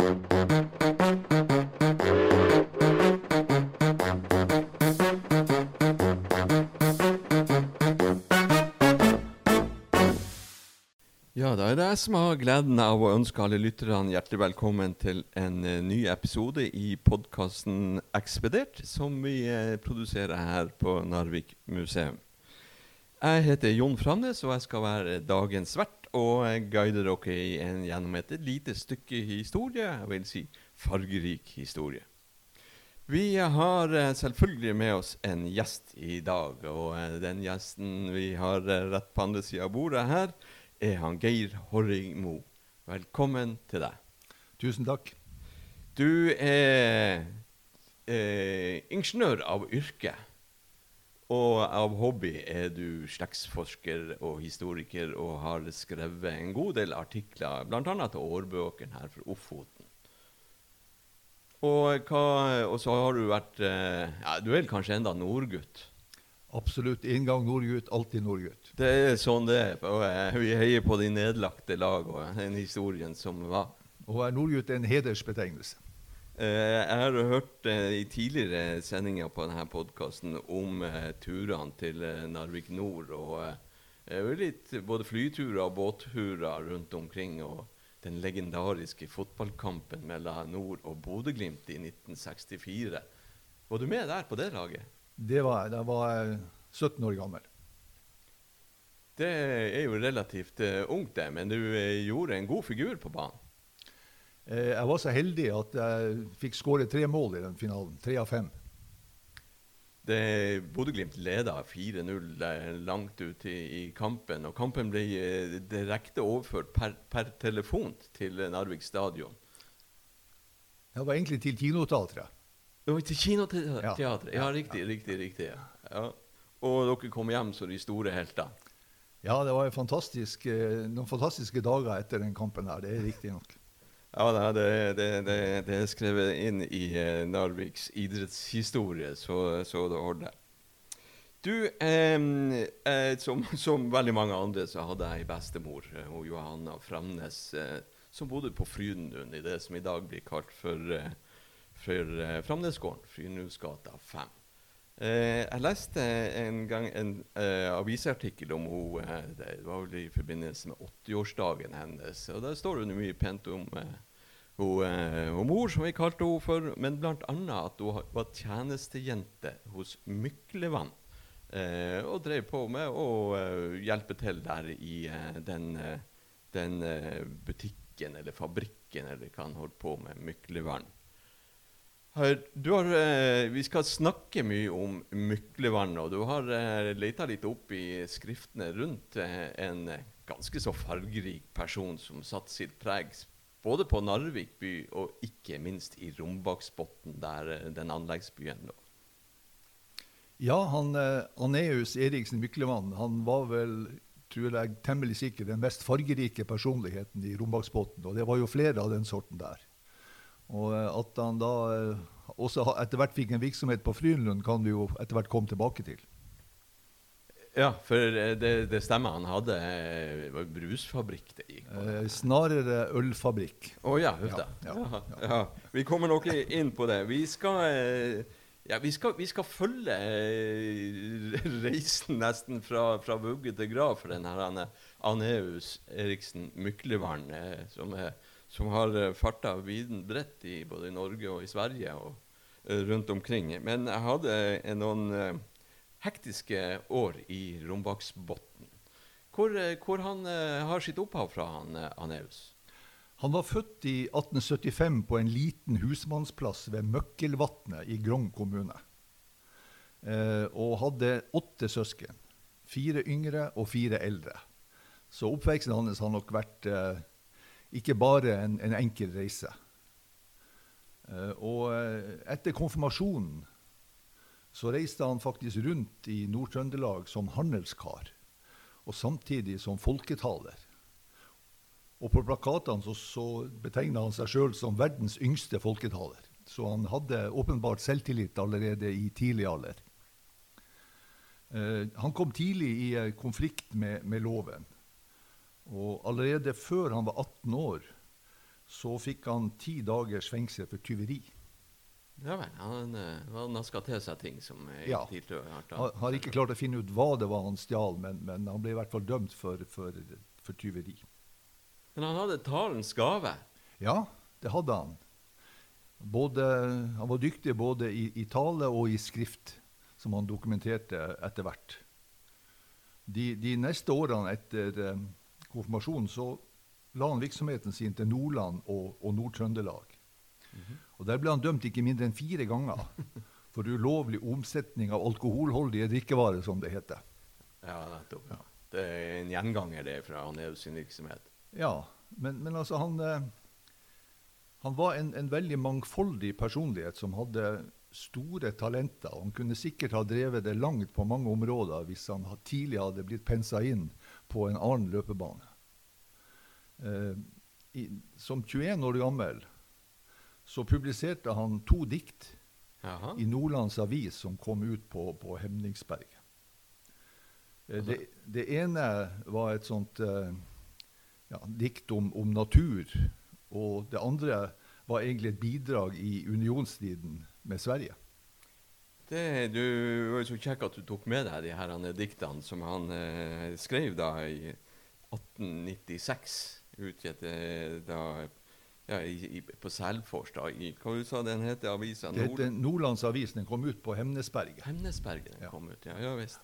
Ja, da er det jeg som har gleden av å ønske alle lytterne hjertelig velkommen til en eh, ny episode i podkasten Ekspedert, som vi eh, produserer her på Narvik museum. Jeg heter Jon Framnes, og jeg skal være dagens vert og guide dere en, gjennom et lite stykke historie, jeg vil si fargerik historie. Vi har eh, selvfølgelig med oss en gjest i dag, og eh, den gjesten vi har eh, rett på andre sida av bordet her, er han Geir Horringmo. Velkommen til deg. Tusen takk. Du er eh, ingeniør av yrke. Og av hobby er du slektsforsker og historiker og har skrevet en god del artikler, bl.a. til årbøkene her for Ofoten. Og, hva, og så har du vært eh, ja, Du er kanskje enda nordgutt? Absolutt. En gang nordgutt, alltid nordgutt. Det er sånn det er. Og, eh, vi heier på de nedlagte lag og den historien som var. Å være nordgutt er en hedersbetegnelse. Eh, jeg har hørt eh, i tidligere sendinger på denne podkasten om eh, turene til Narvik nord. og litt Både flyturer og båtturer rundt omkring. Og den legendariske fotballkampen mellom Nord og Bodø-Glimt i 1964. Var du med der på det laget? Det var jeg. Da var jeg 17 år gammel. Det er jo relativt ungt, det, men du gjorde en god figur på banen. Eh, Jeg var så heldig at jeg fikk skåret tre mål i den finalen. Tre av fem. Bodø-Glimt leda 4-0 eh, langt ut i, i kampen, og kampen ble eh, direkte overført per, per telefon til Narvik stadion. Det var egentlig til kinoteatret. Det var til kinoteatret? Ja, Ja. riktig, riktig. riktig ja. Og dere kom hjem som de store heltene. Ja, det var fantastisk, eh, noen fantastiske dager etter den kampen der. Det er riktig nok. Ja, det, det, det, det, er skrevet inn i eh, Narviks idrettshistorie, så, så det holder. Du, eh, eh, som, som veldig mange andre, så hadde jeg ei bestemor, eh, hun Johanna Framnes, eh, som bodde på Frydenlund, i det som i dag blir kalt for, for Framnesgården, Frydenlundsgata 5. Eh, jeg leste en gang en eh, avisartikkel om henne. Eh, det var vel i forbindelse med 80-årsdagen hennes. og Der står det mye pent om eh, hun, eh, mor, som vi kalte henne for, men bl.a. at hun var tjenestejente hos Myklevann. Eh, og drev på med å eh, hjelpe til der i den, den butikken eller fabrikken eller hva han holdt på med, Myklevann. Her, har, eh, vi skal snakke mye om Myklevann, og du har eh, leta litt opp i skriftene rundt eh, en ganske så fargerik person som satte sitt preg både på Narvik by og ikke minst i Rombaksbotn, der eh, den anleggsbyen lå. Ja, han eh, Aneus Eriksen Myklevann han var vel tror jeg, temmelig sikkert den mest fargerike personligheten i Rombaksbotn. Og det var jo flere av den sorten der. Og eh, at han da eh, også etter hvert fikk en virksomhet på Frynlund, kan vi jo etter hvert komme tilbake til. Ja, for eh, det, det stemmer. Han hadde var brusfabrikk det gikk på. Eh, snarere ølfabrikk. Å ja, huff da. Ja, Ja, ja. Vi kommer nok inn på det. Vi skal, ja, vi skal, vi skal følge reisen nesten fra, fra vugge til grav for den her Aneus Eriksen Myklevann, som, er, som har eh, farta viden bredt i både Norge og i Sverige og eh, rundt omkring. Men jeg hadde eh, noen hektiske år i Rombaksbotn. Hvor, hvor han har sitt opphav fra, han, Aneus? Han var født i 1875 på en liten husmannsplass ved Møkkelvatnet i Grong kommune. Eh, og hadde åtte søsken. Fire yngre og fire eldre. Så oppveksten hans har nok vært ikke bare en, en enkel reise. Eh, og eh, etter konfirmasjonen så reiste han faktisk rundt i Nord-Trøndelag som handelskar, og samtidig som folketaler. Og på plakatene så, så betegna han seg sjøl som verdens yngste folketaler. Så han hadde åpenbart selvtillit allerede i tidlig alder. Eh, han kom tidlig i konflikt med, med loven. Og allerede før han var 18 år, så fikk han ti dagers fengsel for tyveri. Ja vel. Han, har han naska til seg ting som eh, Ja. Han har ikke klart å finne ut hva det var han stjal, men, men han ble i hvert fall dømt for, for, for tyveri. Men han hadde talens gave. Ja, det hadde han. Både, han var dyktig både i, i tale og i skrift, som han dokumenterte etter hvert. De, de neste årene etter eh, konfirmasjonen så la han virksomheten sin til Nordland og, og Nord-Trøndelag. Og Der ble han dømt ikke mindre enn fire ganger for ulovlig omsetning av alkoholholdige drikkevarer, som det heter. Ja, nettopp. Ja. Det er en gjenganger det fra Aneus sin virksomhet. Ja, men, men altså han, eh, han var en, en veldig mangfoldig personlighet som hadde store talenter. Han kunne sikkert ha drevet det langt på mange områder hvis han tidligere tidlig hadde blitt pensa inn på en annen løpebane. Eh, i, som 21 år gammel så publiserte han to dikt Aha. i Nordlands Avis som kom ut på, på Hemningsberget. Eh, Det, det ene var et sånt eh, ja, dikt om, om natur, og det andre var egentlig et bidrag i unionstiden med Sverige. Det, du var jo så kjekk at du tok med deg de her han, diktene som han eh, skrev da i 1896. Utgitt eh, da ja, i, i, på Selfors, da. I, hva du sa den heter avisa? Det heter Nordlandsavisen. Den kom ut på Hemnesberget. Hemnesberget den Ja. kom ut, ja. ja visst.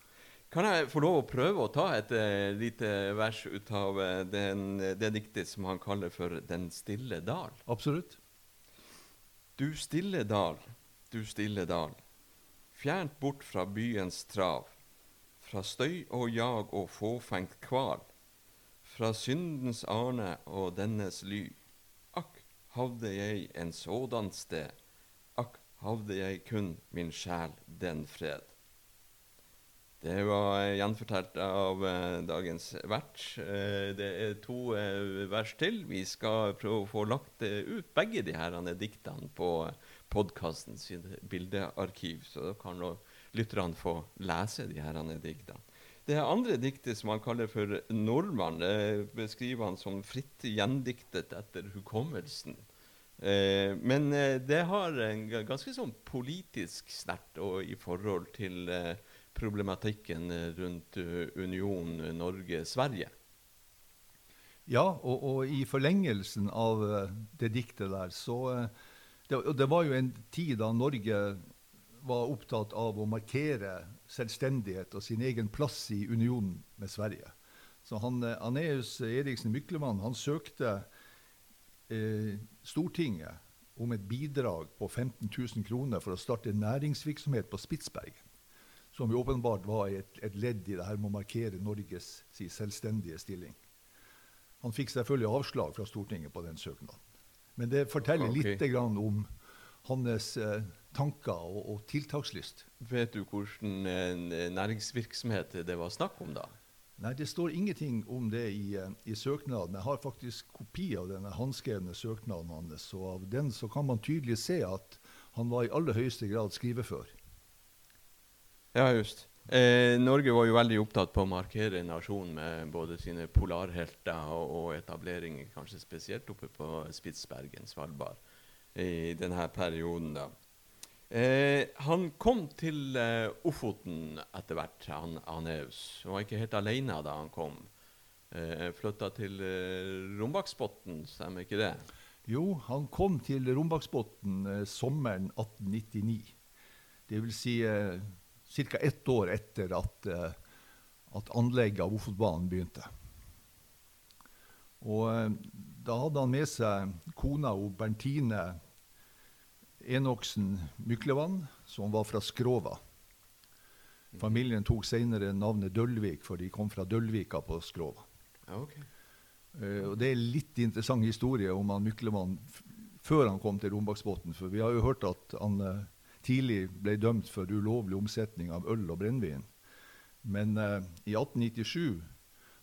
Kan jeg få lov å prøve å ta et uh, lite vers ut av uh, den, det diktet som han kaller for 'Den stille dal'? Absolutt. Du stille dal, du stille dal, fjernt bort fra byens trav, fra støy og jag og fåfengt kval, fra syndens arne og dennes ly. Akk, havde jeg en sådan sted, akk, havde jeg kun min sjel den fred. Det var eh, gjenfortalt av eh, dagens vert. Eh, det er to eh, vers til. Vi skal prøve å få lagt eh, ut begge de her eh, diktene på podkasten sin bildearkiv, så da kan nå lytterne få lese de her eh, diktene. Det andre diktet som han kaller for 'Nordmann', det beskriver han som fritt gjendiktet etter hukommelsen. Eh, men eh, det har en ganske sånn politisk snert i forhold til eh, problematikken eh, rundt eh, Union eh, Norge-Sverige. Ja, og, og i forlengelsen av eh, det diktet der, så eh, det, det var jo en tid da Norge var opptatt av å markere selvstendighet og sin egen plass i unionen med Sverige. Så han, eh, Aneus Eriksen Myklemann han søkte eh, Stortinget om et bidrag på 15 000 kroner for å starte næringsvirksomhet på Spitsbergen. Som jo åpenbart var et, et ledd i det her med å markere Norges si, selvstendige stilling. Han fikk selvfølgelig avslag fra Stortinget på den søknaden. Men det forteller okay. litt grann om hans eh, tanker og, og tiltakslyst. Vet du hvordan eh, næringsvirksomhet det var snakk om da? Nei, Det står ingenting om det i, eh, i søknaden. Jeg har faktisk kopi av denne håndskrevne søknaden hans. Og av den så kan man tydelig se at han var i aller høyeste grad skrivefør. Ja, just. Eh, Norge var jo veldig opptatt på å markere nasjonen med både sine polarhelter og, og etableringer, kanskje spesielt oppe på Spitsbergen, Svalbard, i denne perioden. da. Eh, han kom til eh, Ofoten etter hvert, han Aneus. Han var ikke helt alene da han kom. Eh, Flytta til eh, Rombaksbotn, stemmer ikke det? Jo, han kom til Rombaksbotn eh, sommeren 1899. Det vil si eh, ca. ett år etter at, eh, at anlegget av Ofotbanen begynte. Og eh, da hadde han med seg kona og Berntine Enoksen Myklevann, som var fra Skrova. Familien tok senere navnet Dølvik, for de kom fra Dølvika på Skrova. Ja, ok. Eh, og Det er litt interessant historie om han Myklevann før han kom til Rombaksbotn. For vi har jo hørt at han eh, tidlig ble dømt for ulovlig omsetning av øl og brennevin. Men eh, i 1897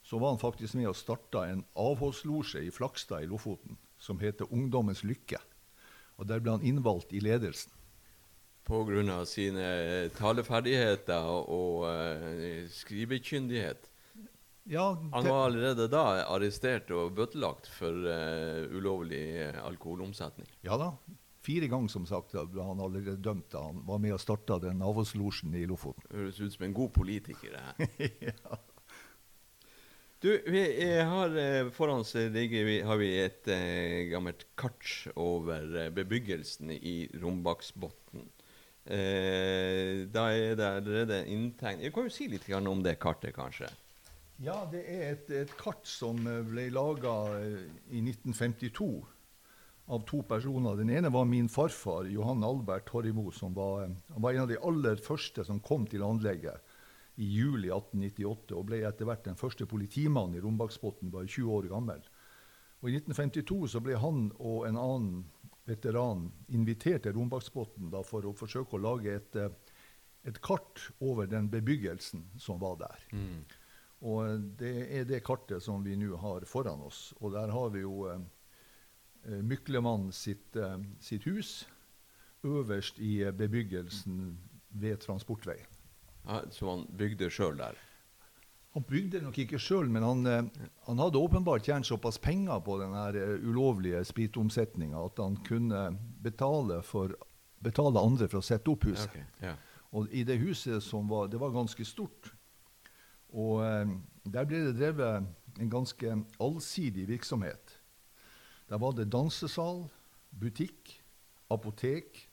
så var han faktisk med og starta en avholdslosje i Flakstad i Lofoten som heter Ungdommens lykke. Og Der ble han innvalgt i ledelsen. Pga. sine eh, taleferdigheter og eh, skrivekyndighet. Ja, Han var allerede da arrestert og bøtelagt for uh, ulovlig uh, alkoholomsetning. Ja da. Fire ganger, som sagt, ble han allerede dømt da han var med og starta den avholdslosjen i Lofoten. Høres ut som en god politiker, ja. Du, vi har eh, foran oss vi, har vi et eh, gammelt kart over eh, bebyggelsen i Rombaksbotn. Eh, da er det allerede inntegn... Jeg kan jo si litt om det kartet, kanskje? Ja, det er et, et kart som eh, ble laga eh, i 1952 av to personer. Den ene var min farfar, Johan Albert Torrimo, som var, var en av de aller første som kom til anlegget i juli 1898 og ble etter hvert den første politimannen i Rombaksbotn, bare 20 år gammel. Og I 1952 så ble han og en annen veteran invitert til Rombaksbotn for å forsøke å lage et, eh, et, kart over den bebyggelsen som var der. Mm. Og Det er det kartet som vi nå har foran oss. Og der har vi jo eh, Myklemann sitt, eh, sitt hus øverst i eh, bebyggelsen ved transportveien. Som han bygde sjøl der? Han bygde nok ikke sjøl, men han, eh, han, hadde åpenbart tjent såpass penger på den ulovlige spritomsetninga at han kunne betale, for, betale, andre for å sette opp huset. Okay, yeah. Og i det huset som var, det var ganske stort. Og eh, der ble det drevet en ganske allsidig virksomhet. Der var det dansesal, butikk, apotek,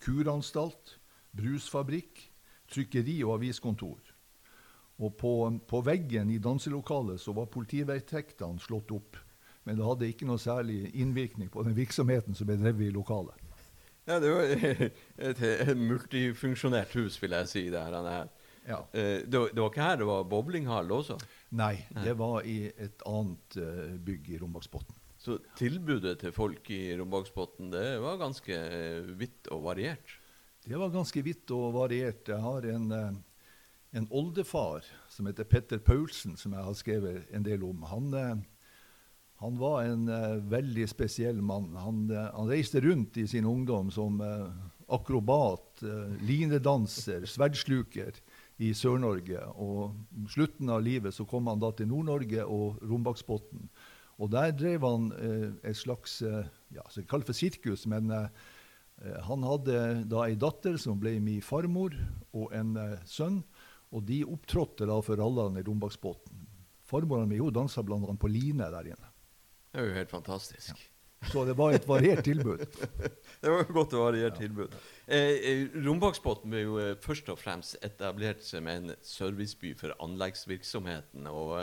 kuranstalt, brusfabrikk, trykkeri og aviskontor. Og på, på veggen i danselokalet så var politivedtektene slått opp. Men det hadde ikke noe særlig innvirkning på den virksomheten som ble drevet i lokalet. Ja, det var et, et multifunksjonert hus, vil jeg si. det her. Ja. Eh, det, var, ikke her det var bowlinghall også? Nei, det var i et annet uh, bygg i Rombaksbotn. Så tilbudet til folk i Rombaksbotn det var ganske vidt og variert? Det var ganske vidt og variert. Jeg har en, eh, en oldefar som heter Petter Paulsen, som jeg har skrevet en del om. Han, eh, han var en veldig spesiell mann. Han, han, reiste rundt i sin ungdom som akrobat, linedanser, sverdsluker i Sør-Norge. Og slutten av livet så kom han da til Nord-Norge og Rombaksbotn. Og der drev han et slags ja, så kall for sirkus, men Eh, han hadde da ei datter som ble min farmor, og en sønn. Og de opptrådte da for Rallan i Rombaksbotn. Farmora mi dansa bl.a. på line der inne. Det er jo helt fantastisk. Ja. Så det var et variert tilbud. det var et godt variert ja. tilbud. Eh, eh Rombaksbotn ble jo eh, først og fremst etablert som en serviceby for anleggsvirksomheten. og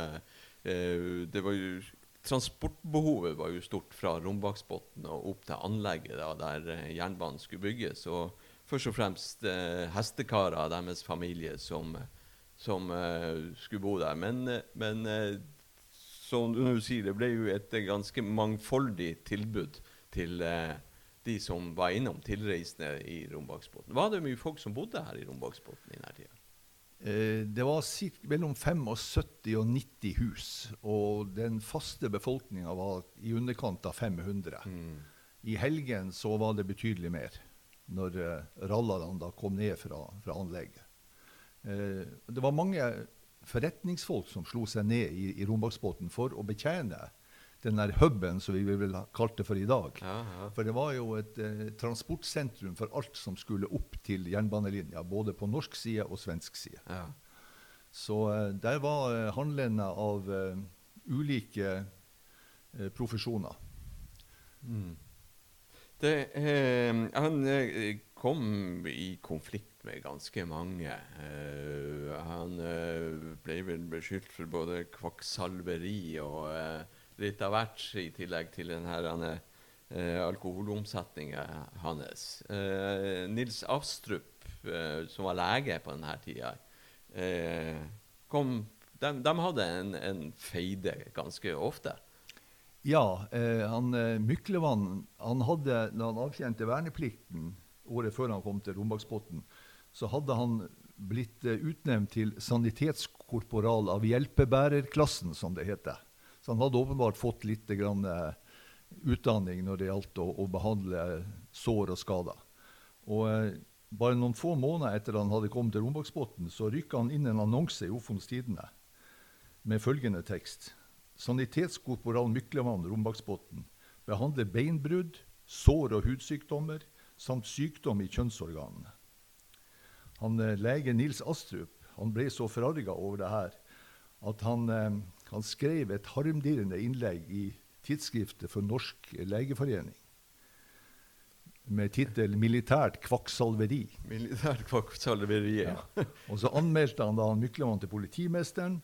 eh, det var jo transportbehovet var jo stort fra Rombaksbotn og opp til anlegget da, der eh, jernbanen skulle bygges. Og først og fremst eh, hestekarer av deres familie som, som eh, skulle bo der. Men, eh, men eh, som du sier, det ble jo et ganske mangfoldig tilbud til eh, de som var innom tilreisende i Rombaksbotn. Var det mye folk som bodde her i Rombaksbotn i denne tida? Eh, det var mellom 75 og 90 hus, og den faste befolkninga var i underkant av 500. Mm. I helgen så var det betydelig mer, når uh, rallerne da kom ned fra, fra anlegget. Uh, det var mange forretningsfolk som slo seg ned i, i Rombaksbåten for å betjene den der huben som vi vil kalt det for i dag. Ja, ja. For det var jo et eh, transportsentrum for alt som skulle opp til jernbanelinja, både på norsk side og svensk side. Ja. Så eh, der var eh, handlende av eh, ulike uh, profesjoner. Mm. Det, eh, han eh, kom i konflikt med ganske mange. Eh, han ble vel beskyldt for både kvakksalveri og litt av hvert, i tillegg til den her eh, alkoholomsetninga hans. Eh, Nils Astrup, eh, som var lege på denne tida, eh, kom, de, de, hadde en, en, feide ganske ofte. Ja, eh, han eh, Myklevann han hadde, da han avtjente verneplikten året før han kom til Rombaksbotn, så hadde han blitt utnevnt til sanitetskorporal av hjelpebærerklassen, som det heter. Så han hadde åpenbart fått litt grann, uh, utdanning når det gjaldt å, å, behandle sår og skader. Og eh, bare noen få måneder etter han hadde kommet til Rombaksbotn, så rykka han inn en annonse i Ofons Tidende med følgende tekst. Sanitetskorporal Myklevann Rombaksbotn behandler beinbrudd, sår og hudsykdommer samt sykdom i kjønnsorganene. Han, eh, lege Nils Astrup han ble så forarga over det her at han, eh, han skrev et harmdirrende innlegg i tidsskriftet for Norsk legeforening med tittel 'Militært kvakksalveri'. Militært kvakksalveri, ja. Og så anmeldte han da Myklevann til politimesteren,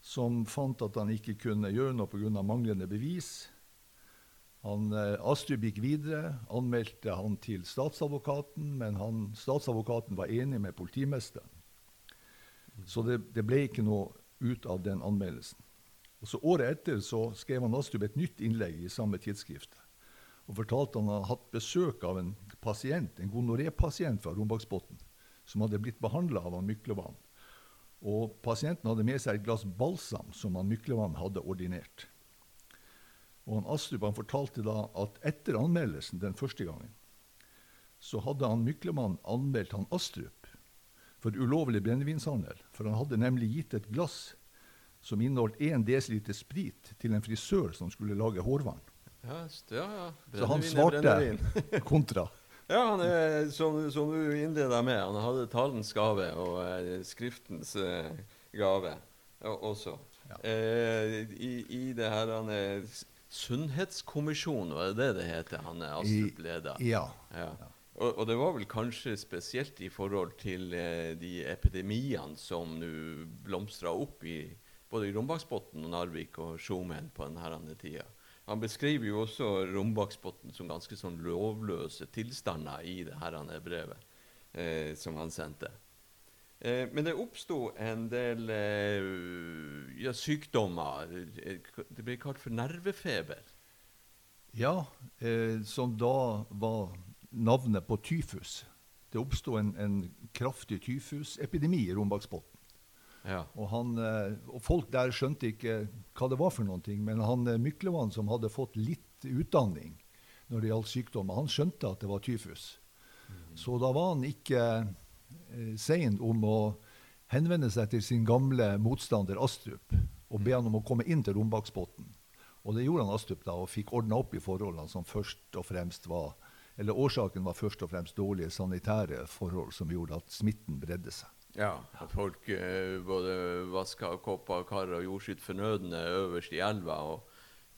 som fant at han ikke kunne gjøre noe pga. manglende bevis. Han, eh, Astrup gikk videre, anmeldte han til statsadvokaten, men han, statsadvokaten var enig med politimesteren. Så det, det, ble ikke noe ut av den anmeldelsen. Og så Året etter så skrev han Astrup et nytt innlegg i samme tidsskrift. Og fortalte han hadde hatt besøk av en pasient, en gonorépasient fra Rombaksbotn, som hadde blitt behandla av han Myklevann. Og pasienten hadde med seg et glass balsam som han Myklevann hadde ordinert. Og han Astrup han fortalte da at etter anmeldelsen den første gangen, så hadde han Myklemann anmeldt han Astrup for ulovlig brennevinshandel. For han hadde nemlig gitt et glass som inneholdt 1 dl sprit til en frisør som skulle lage hårvann. Ja, ja, ja. Så han svarte kontra. Ja, han er, som, som du innleda med, han hadde talens gave og eh, skriftens eh, gave også. Ja. Eh, i, i, det her han er Sunnhetskommisjonen, var det det det heter? Han er Astrup leder. Ja. ja. Og, og, det var vel kanskje spesielt i forhold til eh, de epidemiene som nå blomstra opp i både Rombaksbotn og Narvik og Skjomen på denne tida. Han beskriver jo også Rombaksbotn som ganske sånn lovløse tilstander i det her brevet eh, som han sendte. Eh, men det oppsto en del eh, ja, sykdommer. Det ble kalt for nervefeber. Ja, eh, som da var navnet på tyfus. Det oppsto en, en kraftig tyfusepidemi i Rombaksbotn. Ja. Og, han, eh, og, folk der skjønte ikke hva det var for noen ting, men han eh, Myklevann, som hadde fått litt utdanning når det gjaldt sykdom, han skjønte at det var tyfus. Mm. Så da var han ikke eh, sein om å henvende seg til sin gamle motstander Astrup og be han om å komme inn til Rombaksbotn. Og det gjorde han Astrup da, og fikk ordna opp i forholdene som først og fremst var eller Årsaken var først og fremst dårlige sanitære forhold som gjorde at smitten bredde seg. Ja, at folk eh, både vaska kopper, kar og sitt fornødne øverst i elva. og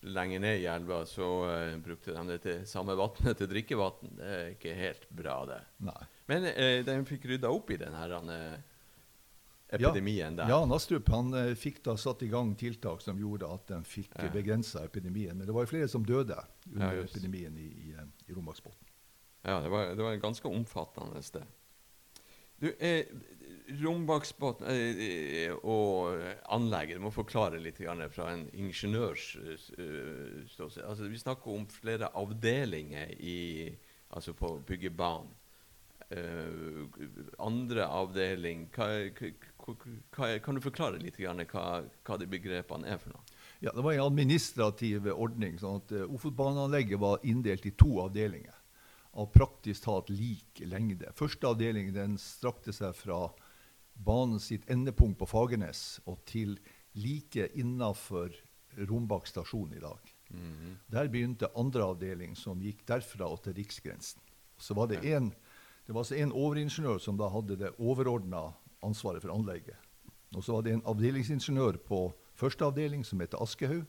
Lenger ned i elva så uh, brukte de det til samme vannet til drikkevann. Det er ikke helt bra, det. Nei. Men uh, de fikk rydda opp i den her uh, epidemien ja, der. Ja, Nastrup han eh, fikk da satt i gang tiltak som gjorde at de fikk ja. begrensa epidemien. Men det var jo flere som døde under ja, epidemien i, i, eh, i Romaksbotn. Ja, det var, det var ganske omfattende sted. Du, eh, Rombaksbotn eh, og anlegget, du må forklare litt fra en ingeniørs eh, ståsted. Altså, vi snakker om flere avdelinger i, altså på byggebanen. Uh, andre avdeling hva, hva, Kan du forklare litt hva, hva de begrepene er for noe? Ja, Det var en administrativ ordning. sånn at uh, Ofotbaneanlegget var inndelt i to avdelinger av praktisk talt lik lengde. Første avdeling den strakte seg fra banen sitt endepunkt på Fagernes og til like innafor Rombak stasjon i dag. Mm -hmm. Der begynte andre avdeling, som gikk derfra og til riksgrensen. Så var det, en, det var altså en overingeniør som da hadde det overordna ansvaret for anlegget. Og så var det en avdelingsingeniør på første avdeling som heter Aschehoug,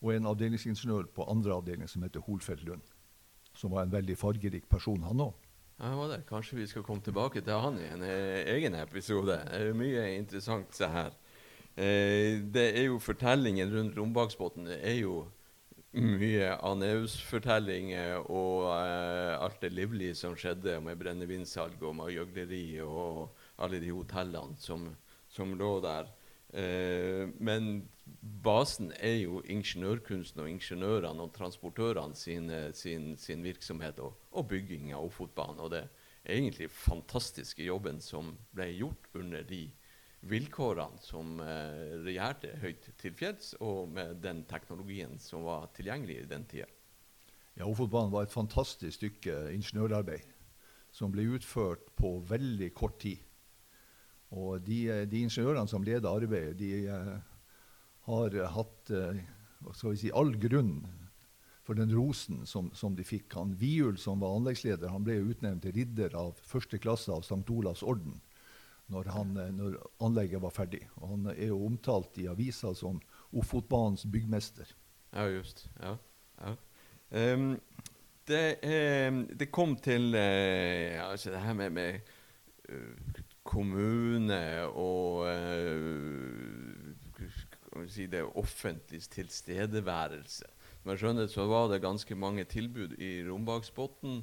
og en avdelingsingeniør på andre avdeling som heter Holfeldt Lund som var en veldig fargerik person, han òg. Ja. Kanskje vi skal komme tilbake til han i en eh, egen episode. Det er mye interessant se her. Eh, det er jo fortellingen rundt Rombaksbotn. Er jo mye Aneus-fortellinger og eh, alt det livlige som skjedde med brennevinsalg og med gjøgleri og alle de hotellene som, som lå der. Eh, men basen er jo ingeniørkunsten og ingeniørene og transportørene sin, sin, sin virksomhet og, og bygging av Ofotbanen. Og det er egentlig fantastiske jobben som ble gjort under de vilkårene som eh, regjerte høyt til fjells, og med den teknologien som var tilgjengelig i den tida. Ja, Ofotbanen var et fantastisk stykke ingeniørarbeid som ble utført på veldig kort tid. Og de, de ingeniørene som leder arbeidet, de eh, har hatt eh, skal vi si, all grunn for den rosen som, som de fikk. Han Viul, som var anleggsleder, han ble utnevnt til ridder av første klasse av St. Olavs orden når, han, eh, når, anlegget var ferdig. Og han er jo omtalt i avisa som Ofotbanens byggmester. Ja, just. Ja. ja. Um, det, um, det, kom til uh, altså det her med, med uh, kommune og uh, si det offentliges tilstedeværelse. Som jeg skjønner, så var det ganske mange tilbud i Rombaksbotn.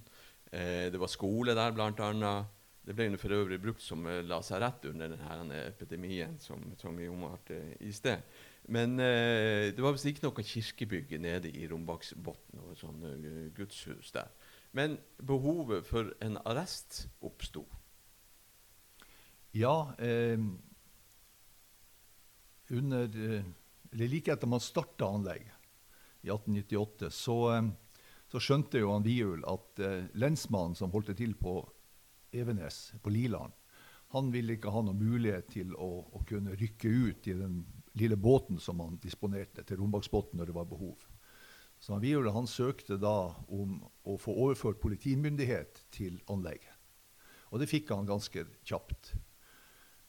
det var skole der, annet. Det ble for øvrig brukt som lasarett under denne epidemien som, som vi omtalte i sted. Men uh, det var visst ikke noe kirkebygg nede i Rombaksbotn, og sånn uh, gudshus der. Men behovet for en arrest oppsto. Ja. Eh, under, eller like etter man starta anlegget i 1898, så, eh, så skjønte jo han Viul at eh, lensmannen som holdt til på Evenes, på Liland, han ville ikke ha noen mulighet til å, å kunne rykke ut i den lille båten som han disponerte til Rombaksbotn når det var behov. Så han, Viul han søkte da om å få overført politimyndighet til anlegget. Og det fikk han ganske kjapt.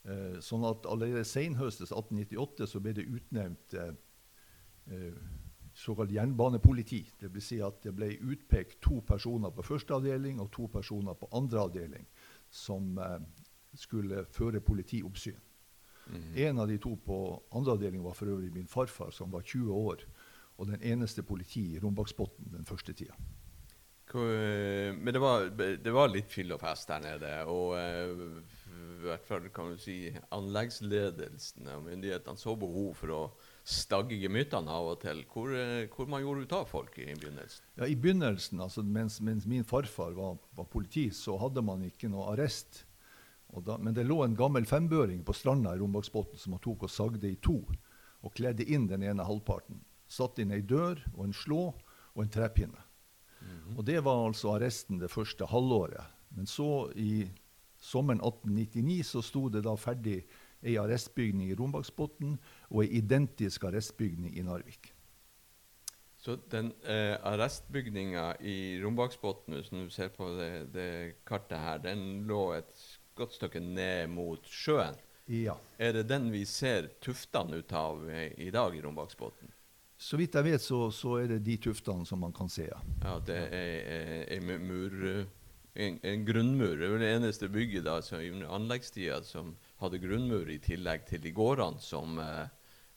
Eh, sånn at allerede senhøstes 1898 så ble det utnevnt eh, eh, såkalt jernbanepoliti. Det vil si at det ble utpekt to personer på første avdeling og to personer på andre avdeling som eh, skulle føre politioppsyn. Mm. En av de to på andre avdeling var for øvrig min farfar, som var 20 år. Og den eneste politi i Rombaksbotn den første tida. Men det var, det var litt fyll og fest der nede. Og i hvert fall kan du si anleggsledelsen og myndighetene så behov for å stagge gemyttene av og til. Hvor, uh, hvor man gjorde ut av folk i begynnelsen? Ja, I begynnelsen, altså mens, mens min farfar var, var politi, så hadde man ikke noe arrest. Da, men det lå en gammel fembøring på stranda i Rombaksbotn som han tok og sagde i to. Og kledde inn den ene halvparten. Satt inn ei dør og en slå og en trepinne. Mm -hmm. Og Det var altså arresten det første halvåret. Men så, i sommeren 1899, så sto det da ferdig ei arrestbygning i Rombaksbotn og ei identisk arrestbygning i Narvik. Så den eh, arrestbygninga i Rombaksbotn, hvis du ser på det, det kartet her, den lå et godt stykke ned mot sjøen. Ja. Er det den vi ser tuftene ut av i dag i Rombaksbotn? Så vidt jeg vet, så, så, er det de tuftene som man kan se. Ja, ja det er en, mur, en, en grunnmur. Det var det eneste bygget da, under anleggstida som hadde grunnmur, i tillegg til de gårdene som eh,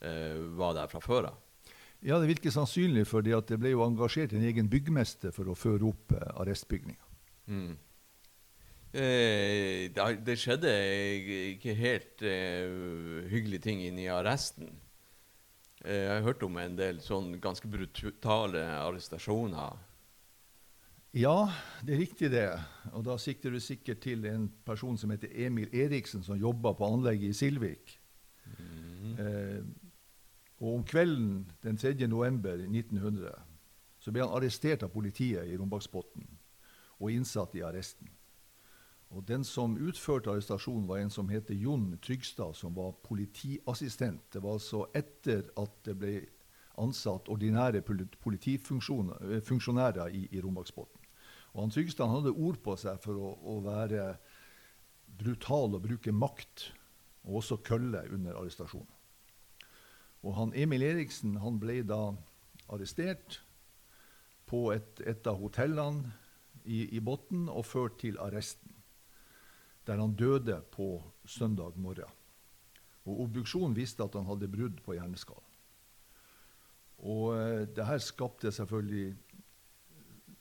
eh, var der fra før av. Ja, det virker sannsynlig, for det ble jo engasjert en egen byggmester for å føre opp eh, arrestbygninga. Mm. Eh, det skjedde ikke helt eh, hyggelige ting inne i arresten. Eh, jeg har hørt om en del sånn ganske brutale arrestasjoner. Ja, det er riktig det. Og da sikter du sikkert til en person som heter Emil Eriksen, som jobba på anlegget i Silvik. Mm. Eh, og om kvelden den 3. november 1900 så ble han arrestert av politiet i Rombaksbotn og innsatt i arresten. Og Den som utførte arrestasjonen, var en som het Jon Trygstad, som var politiassistent. Det var altså etter at det ble ansatt ordinære politifunksjonærer i, i Rombaksbotn. Og han Trygstad hadde ord på seg for å, å, være brutal og bruke makt, og også kølle under arrestasjonen. Og han Emil Eriksen han ble da arrestert på et, et av hotellene i, i Botn og ført til arresten der han døde på søndag morgen. Og Obduksjonen viste at han hadde brudd på hjerneskallen. Og eh, det her skapte selvfølgelig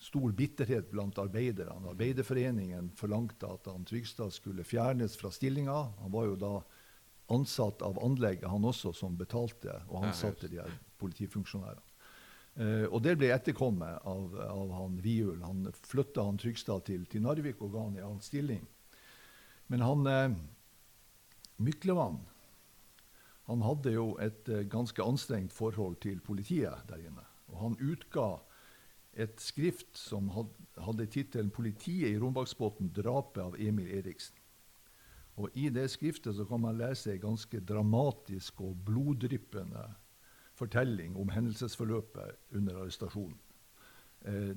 stor bitterhet blant arbeiderne. Arbeiderforeningen forlangte at han Trygstad skulle fjernes fra stillinga. Han var jo da ansatt av anlegget, han også, som betalte og ansatte de her politifunksjonærene. Uh, og det ble etterkommet av, av han Viul. Han flytta han Trygstad til, til Narvik og ga han i annen stilling. Men han eh, Myklevann han hadde jo et eh, ganske anstrengt forhold til politiet der inne. Og han utga et skrift som hadde tittelen 'Politiet i Rombaksbotn drapet av Emil Eriksen'. Og I det skriftet så kan man lese en ganske dramatisk og bloddryppende fortelling om hendelsesforløpet under arrestasjonen. Eh,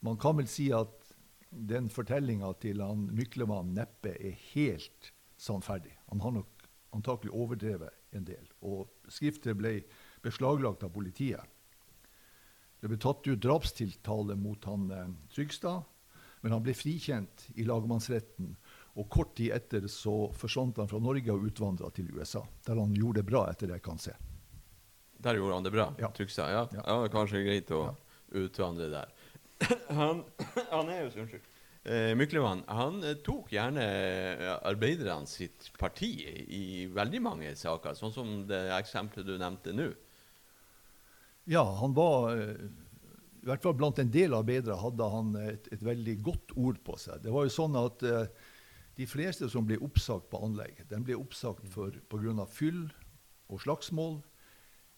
man kan vel si at den fortellinga til han Myklevann neppe er helt sannferdig. Han har nok antakelig overdrevet en del. Og skriftet ble beslaglagt av politiet. Det ble tatt ut drapstiltale mot han eh, Trygstad, men han ble frikjent i lagmannsretten. Og kort tid etter så forsvant han fra Norge og utvandra til USA, der han gjorde det bra, etter det jeg kan se. Der gjorde han det bra? Ja. Trygstad? Ja. Ja. ja. Kanskje greit å Ja. utvandre der. han, han er jo så Unnskyld. Eh, Myklevann han eh, tok gjerne eh, arbeiderne sitt parti i veldig mange saker, sånn som det eksempelet du nevnte nå. Ja, han var eh, I hvert fall blant en del arbeidere hadde han et, et veldig godt ord på seg. Det var jo sånn at eh, de fleste som ble oppsagt på anlegg, de ble oppsagt pga. fyll og slagsmål,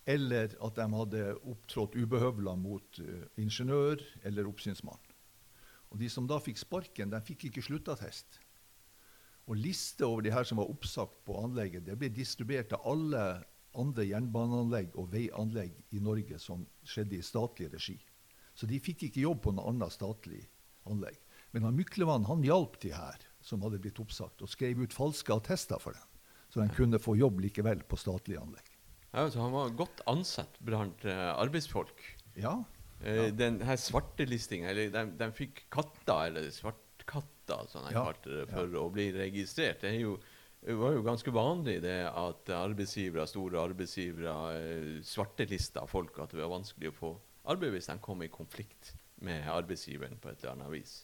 eller at de hadde opptrådt ubehøvla mot uh, ingeniør eller oppsynsmann. Og De som da fikk sparken, de fikk ikke sluttattest. Og liste over de her som var oppsagt på anlegget, det ble distribuert til alle andre jernbaneanlegg og veianlegg i Norge som skjedde i statlig regi. Så de fikk ikke jobb på noe annet statlig anlegg. Men han Myklevann han hjalp de her som hadde blitt oppsagt, og skrev ut falske attester for dem. Så de kunne få jobb likevel på statlig anlegg. Ja, så han var godt ansett blant eh, arbeidsfolk. Ja, ja. Den her svartelistinga, eller de, de fikk katter, eller svartkatter, som de Ja, kalte det, for å bli registrert. Det, er jo, det var jo ganske vanlig det at arbeidsgivere, store arbeidsgivere eh, svartelista folk, at det var vanskelig å få arbeid hvis de kom i konflikt med arbeidsgiveren på et eller annet vis.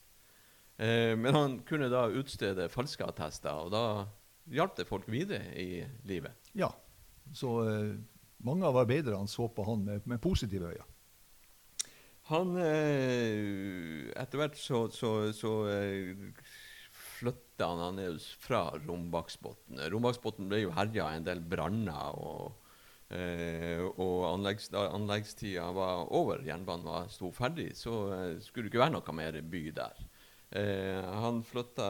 Eh, men han kunne da utstede falske attester, og da hjalp det folk videre i livet. ja. Så eh, mange av arbeiderne så på han med, med positive øyne. Han eh, Etter hvert så, så, så eh, flytta han Anneus fra Rombaksbotn. Rombaksbotn ble jo herja en del branner, og, eh, og anleggs, da anleggstida var over, jernbanen var sto ferdig, så eh, skulle det ikke være noe mer by der. Eh, han flytta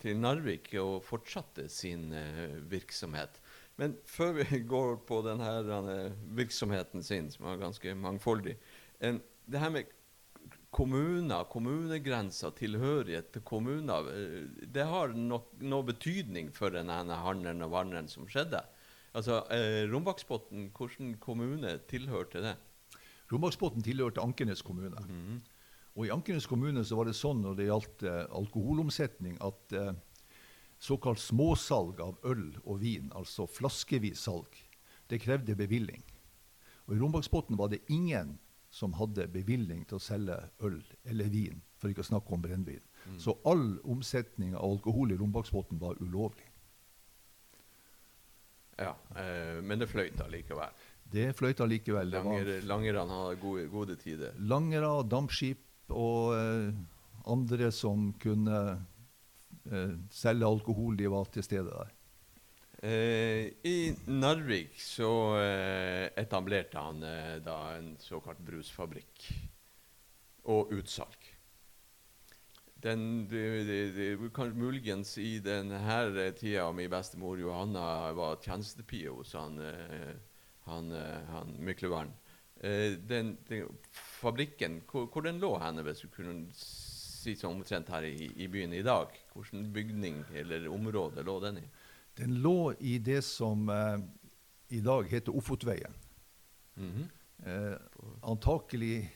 til Narvik og fortsatte sin eh, virksomhet. Men før vi går på denne virksomheten sin, som er ganske mangfoldig en, Det her med kommuner, kommunegrenser, tilhørighet til kommuner, eh, det har nok noe betydning for denne handelen og vandelen som skjedde. Altså, eh, Rombaksbotn, hvilken kommune tilhørte det? Rombaksbotn tilhørte Ankenes kommune. Og I Ankenes kommune så var det sånn når det gjaldt eh, alkoholomsetning, at eh, såkalt småsalg av øl og vin, altså flaskevis salg, det krevde bevilling. Og I Rombaksbotn var det ingen som hadde bevilling til å selge øl eller vin, for ikke å snakke om brennevin. Så all omsetning av alkohol i Rombaksbotn var ulovlig. Ja, eh, Men det fløyt allikevel. Det fløyta likevel. Langer, langerne hadde gode, gode tider. langere, dampskip og eh, andre som kunne eh, selge alkohol, de var til stede der. Eh, I Narvik så eh, etablerte han eh, da en såkalt brusfabrikk og utsalg. Den, det, de, de, kan muligens i denne tida min bestemor Johanna var tjenestepie hos han, eh, han, eh, han Myklevern. Eh, den, den fabrikken, hvor, hvor den lå henne, hvis du kunne si sånn omtrent her i, i byen i dag? Hvilken bygning eller område lå den i? Den lå i det som eh, i dag heter Ofotveien. Mhm. Eh, antakelig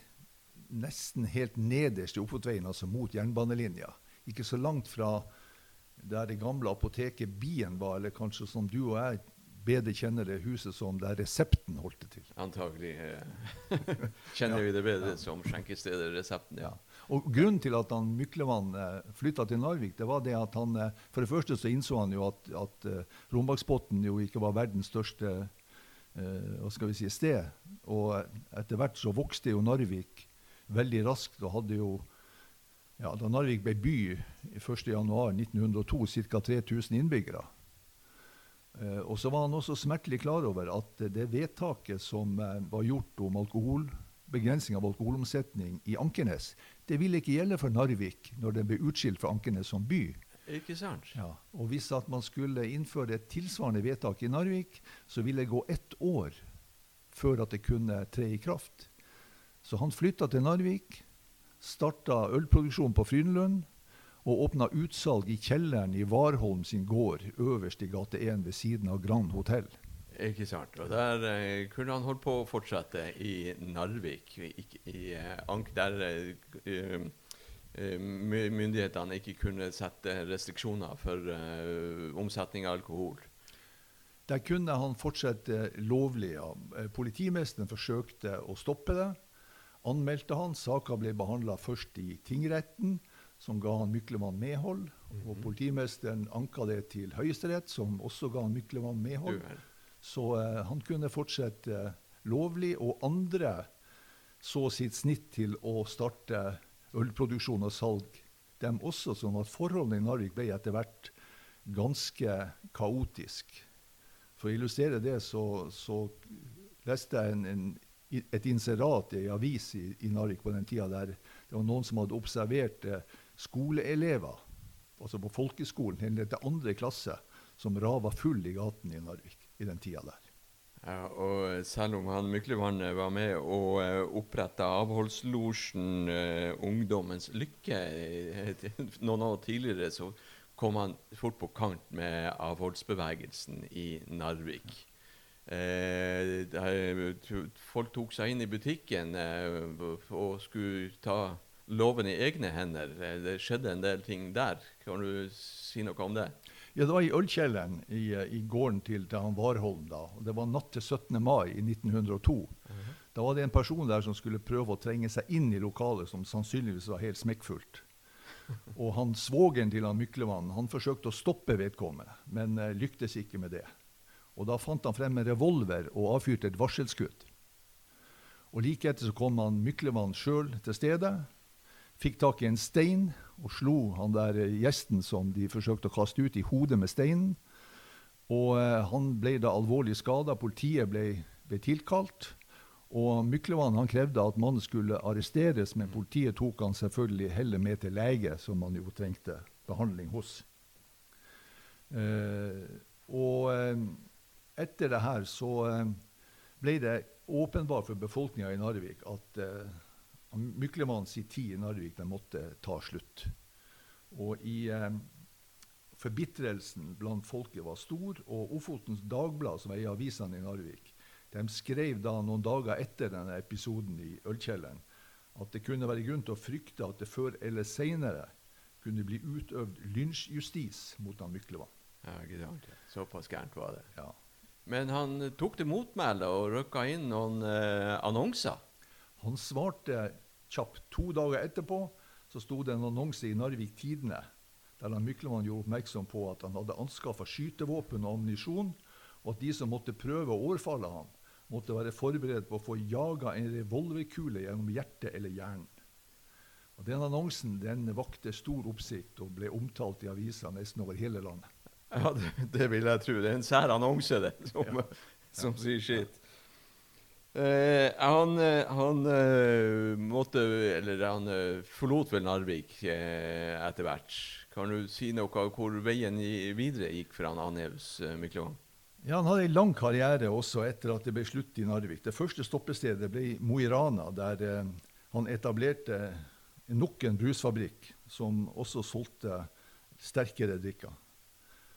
nesten helt nederst i Ofotveien, altså mot jernbanelinja. Ikke så langt fra der det gamle apoteket Bien var, eller kanskje som du og jeg bedre kjenner det huset som der resepten holdt det til. Antagelig eh, kjenner vi det bedre som skjenkestedet Resepten. Ja. Og Grunnen til at han Myklevann eh, flytta til Narvik, det var det at han eh, For det første så innså han jo at, at eh, Rombaksbotn jo ikke var verdens største eh, hva skal vi si, sted. Og etter hvert så vokste jo Narvik veldig raskt og hadde jo ja, Da Narvik ble by 1.1.1902, ca. 3000 innbyggere. Eh, og så var han også smertelig klar over at det vedtaket som eh, var gjort om alkohol, begrensning av alkoholomsetning i Ankenes, det ville ikke gjelde for Narvik når den ble utskilt fra Ankenes som by. Ikke sant? Ja. Og hvis at man skulle innføre et tilsvarende vedtak i Narvik, så ville det gå ett år før at det kunne tre i kraft. Så han flytta til Narvik, starta ølproduksjon på Frynlund og åpna utsalg i kjelleren i Warholm sin gård øverst i gate 1 ved siden av Grand Hotell. Ikke sant. Og der eh, kunne han holdt på å fortsette i Narvik, i, i eh, Ank, der eh, eh, myndighetene ikke kunne sette restriksjoner for eh, omsetning av alkohol. Der kunne han fortsette lovlig. Eh, Politimesteren forsøkte å stoppe det. Anmeldte han. Saka ble behandla først i tingretten, som ga han Myklemann medhold. Og politimesteren anka det til Høyesterett, som også ga han Myklemann medhold. Så eh, han kunne fortsette eh, lovlig, og andre så sitt snitt til å starte ølproduksjon og salg, dem også, sånn at forholdene i Narvik ble etter hvert ganske kaotisk. For å illustrere det, så, så leste jeg en, en, et inserat i avis i, i Narvik på den tida der det var noen som hadde observert eh, skoleelever, altså på folkeskolen, helt til andre klasse, som rava full i gaten i Narvik i den tida der. Ja, og selv om han Myklevann var med og uh, oppretta avholdslosjen uh, Ungdommens lykke eh, noen år tidligere, så kom han fort på kant med avholdsbevegelsen i Narvik. Uh, folk tok seg inn i butikken eh, og skulle ta loven i egne hender. Eh, Det skjedde en del ting der. Kan du si noe om det? Ja, Det var i ølkjelleren i, eh, i gården til, til han Warholm. da. Det var natt til 17. mai i 1902. Da var det en person der som skulle prøve å trenge seg inn i lokalet, som sannsynligvis var helt smekkfullt. Og han svogeren til han Myklevann han forsøkte å stoppe vedkommende, men uh, lyktes ikke med det. Og Da fant han frem en revolver og avfyrte et varselskudd. Og Like etter så kom han Myklevann sjøl til stedet, fikk tak i en stein og slo han der gjesten som de forsøkte å kaste ut, i hodet med steinen. Og eh, han ble da alvorlig skada. Politiet ble, ble tilkalt. Og Myklevann han krevde at mannen skulle arresteres, men politiet tok han selvfølgelig heller med til lege, som han jo trengte behandling hos. Eh, og eh, etter det her så eh, ble det åpenbart for befolkninga i Narvik at eh, Myklemann sin tid i Narvik den måtte ta slutt. Og i eh, forbitrelsen blant folket var stor, og Ofotens Dagblad, som er i avisene i Narvik, de skrev da noen dager etter denne episoden i ølkjelleren at det kunne være grunn til å frykte at det før eller senere kunne bli utøvd lynsjjustis mot han Myklevann. Ja, ikke sant? Såpass gærent var det. Ja. Men han eh, tok til motmæle og røkka inn noen eh, annonser. Han svarte kjapt. To dager etterpå så sto det en annonse i Narvik Tidende der han Myklemann gjorde oppmerksom på at han hadde anskaffa skytevåpen og ammunisjon, og at de som måtte prøve å overfalle ham, måtte være forberedt på å få jaga en revolverkule gjennom hjertet eller hjernen. Og Den annonsen den vakte stor oppsikt og ble omtalt i aviser nesten over hele landet. Ja, det, det vil jeg tro. Det er en sær annonse, det, som, Ja. som sier sitt. Eh, han eh, han eh, måtte Eller han eh, forlot vel Narvik etter hvert. Kan du si noe om hvor veien i, videre gikk for han Anhevs uh, Myklevann? Ja, Han hadde en lang karriere også etter at det ble slutt i Narvik. Det første stoppestedet ble Mo i Rana, der han etablerte nok en brusfabrikk som også solgte sterkere drikker.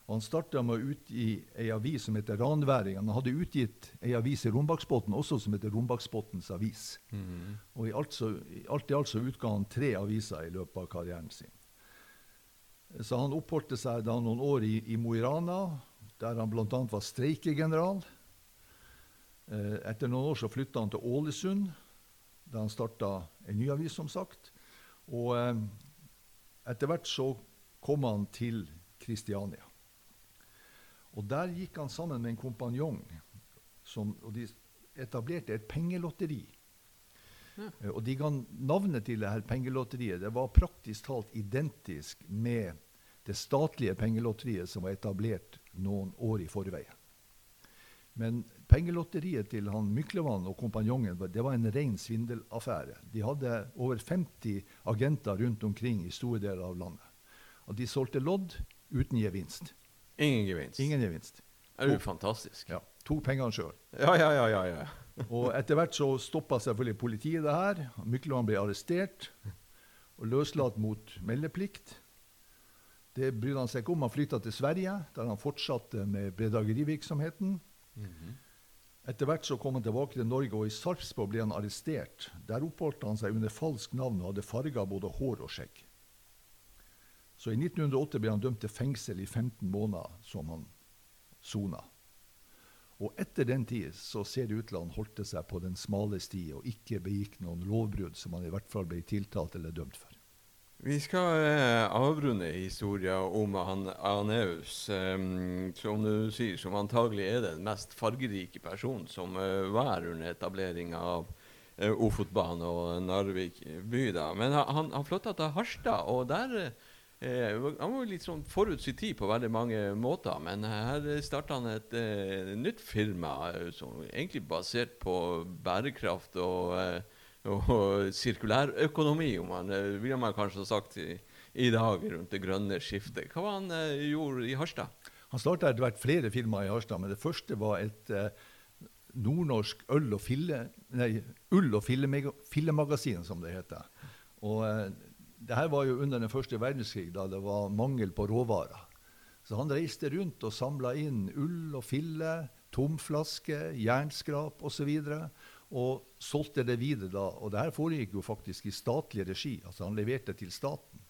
Han starta med å utgi ei avis som heter Ranværingen. Han hadde utgitt ei avis i Rombaksbotn også som heter Rombaksbotns Avis. Og i alt, så, i alt i alt så utga han tre aviser i løpet av karrieren sin. Så han oppholdte seg da noen år i, i Mo i Rana, der han bl.a. var streikegeneral. Eh, etter noen år så flytta han til Ålesund, der han starta en ny avis, som sagt. Og eh, etter hvert så kom han til Kristiania. Og der gikk han sammen med en kompanjong, som, og de etablerte et pengelotteri. Ja. Og de ga navnet til det her pengelotteriet. Det var praktisk talt identisk med det statlige pengelotteriet som var etablert noen år i forveien. Men pengelotteriet til han Myklevann og kompanjongen det var en ren svindelaffære. De hadde over 50 agenter rundt omkring i store deler av landet. Og de solgte lodd uten gevinst. Ingen gevinst. Ingen gevinst. Det er jo fantastisk. Ja. tok pengene sjøl. Ja, ja, ja, ja, ja. Og etter hvert så stoppa selvfølgelig politiet det her. Mykland ble arrestert og løslatt mot meldeplikt. Det brydde han seg ikke om. Han flytta til Sverige, der han fortsatte med bedragerivirksomheten. Etter hvert så kom han tilbake til Norge, og i Sarpsborg ble han arrestert. Der oppholdt han seg under falsk navn og hadde farga både hår og skjegg. Så i 1908 ble han dømt til fengsel i 15 måneder, som han sona. Og etter den tid så ser det ut til han holdt seg på den smale sti og ikke begikk noen lovbrudd som han i hvert fall ble tiltalt eller dømt for. Vi skal eh, avrunde historien om han Aneus, eh, som du sier, som antagelig er den mest fargerike personen som eh, var under etableringa av eh, Ofotbanen og Narvik by. da. Men han, han flytta til Harstad, og der eh, Han var litt sånn forut sin tid på veldig mange måter, men her starta han et eh, nytt firma eh, som egentlig basert på bærekraft og eh, og sirkulærøkonomi, om man, eh, ville man kanskje ha sagt i, i dag, rundt det grønne skiftet. Hva var han eh, gjorde i Harstad? Han starta etter hvert flere firmaer i Harstad, men det første var et eh, nordnorsk øl- og fille, nei, ull- og fillemagasin, som det heter. Og det her var jo under den første verdenskrig, da det var mangel på råvarer. Så han reiste rundt og samla inn ull og fille, tomflaske, jernskrap osv. Og solgte det videre da. Og det her foregikk jo faktisk i statlig regi. Altså han leverte til staten.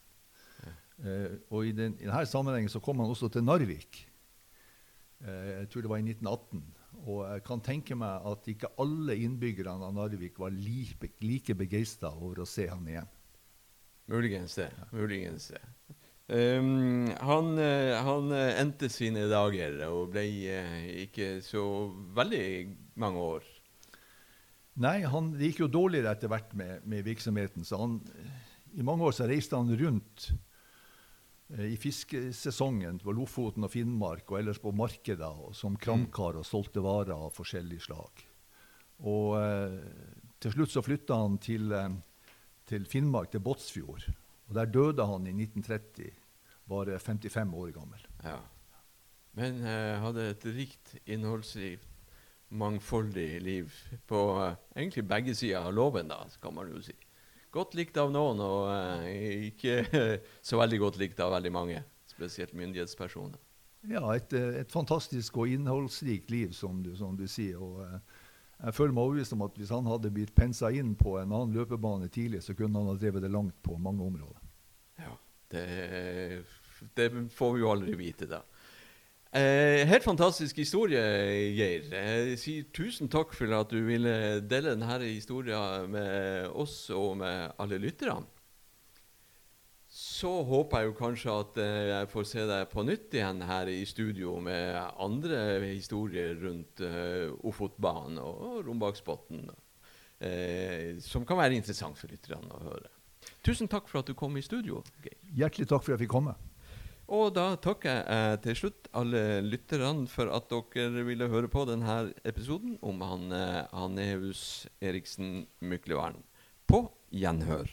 Eh, og i, den, i denne sammenhengen så kom han også til Narvik. Eh, jeg tror det var i 1918. Og jeg kan tenke meg at ikke alle innbyggerne av Narvik var like, like begeistra over å se han igjen. Muligens det. Muligens det. Um, han, eh, han eh, endte sine dager og ble eh, ikke så veldig mange år. Nei, han, det gikk jo dårligere etter hvert med, med virksomheten. Så han, i mange år så reiste han rundt i fiskesesongen på Lofoten og Finnmark og ellers på markeder som kramkar og solgte varer av forskjellig slag. Og eh, til slutt så flytta han til, eh, til Finnmark, til Båtsfjord. Og der døde han i 1930, bare 55 år gammel. Ja. Men uh, hadde et rikt, innholdsrikt, mangfoldig liv på uh, egentlig begge sider av loven, da, kan man jo si. Godt likt av noen, og uh, ikke så veldig godt likt av veldig mange. Spesielt myndighetspersoner. Ja, et, et fantastisk og innholdsrikt liv, som du, som du sier. og jeg føler meg overbevist om at hvis han hadde blitt pensa inn på en annen løpebane tidlig, så kunne han ha drevet det langt på mange områder. Ja, det, det får vi jo aldri vite, da. Eh, helt fantastisk historie, Geir. Jeg sier tusen takk for at du ville dele denne historien med oss og med alle lytterne. Så håper jeg jo kanskje at eh, jeg får se deg på nytt igjen her i studio med andre historier rundt eh, Ofotbanen og Rombaksbotn, eh, som kan være interessant for lytterne å høre. Tusen takk for at du kom i studio, Geir. Hjertelig takk for at jeg fikk komme. Og da takker jeg til slutt alle lytterne for at dere ville høre på denne episoden om han Haneus Eriksen Myklevern. På gjenhør.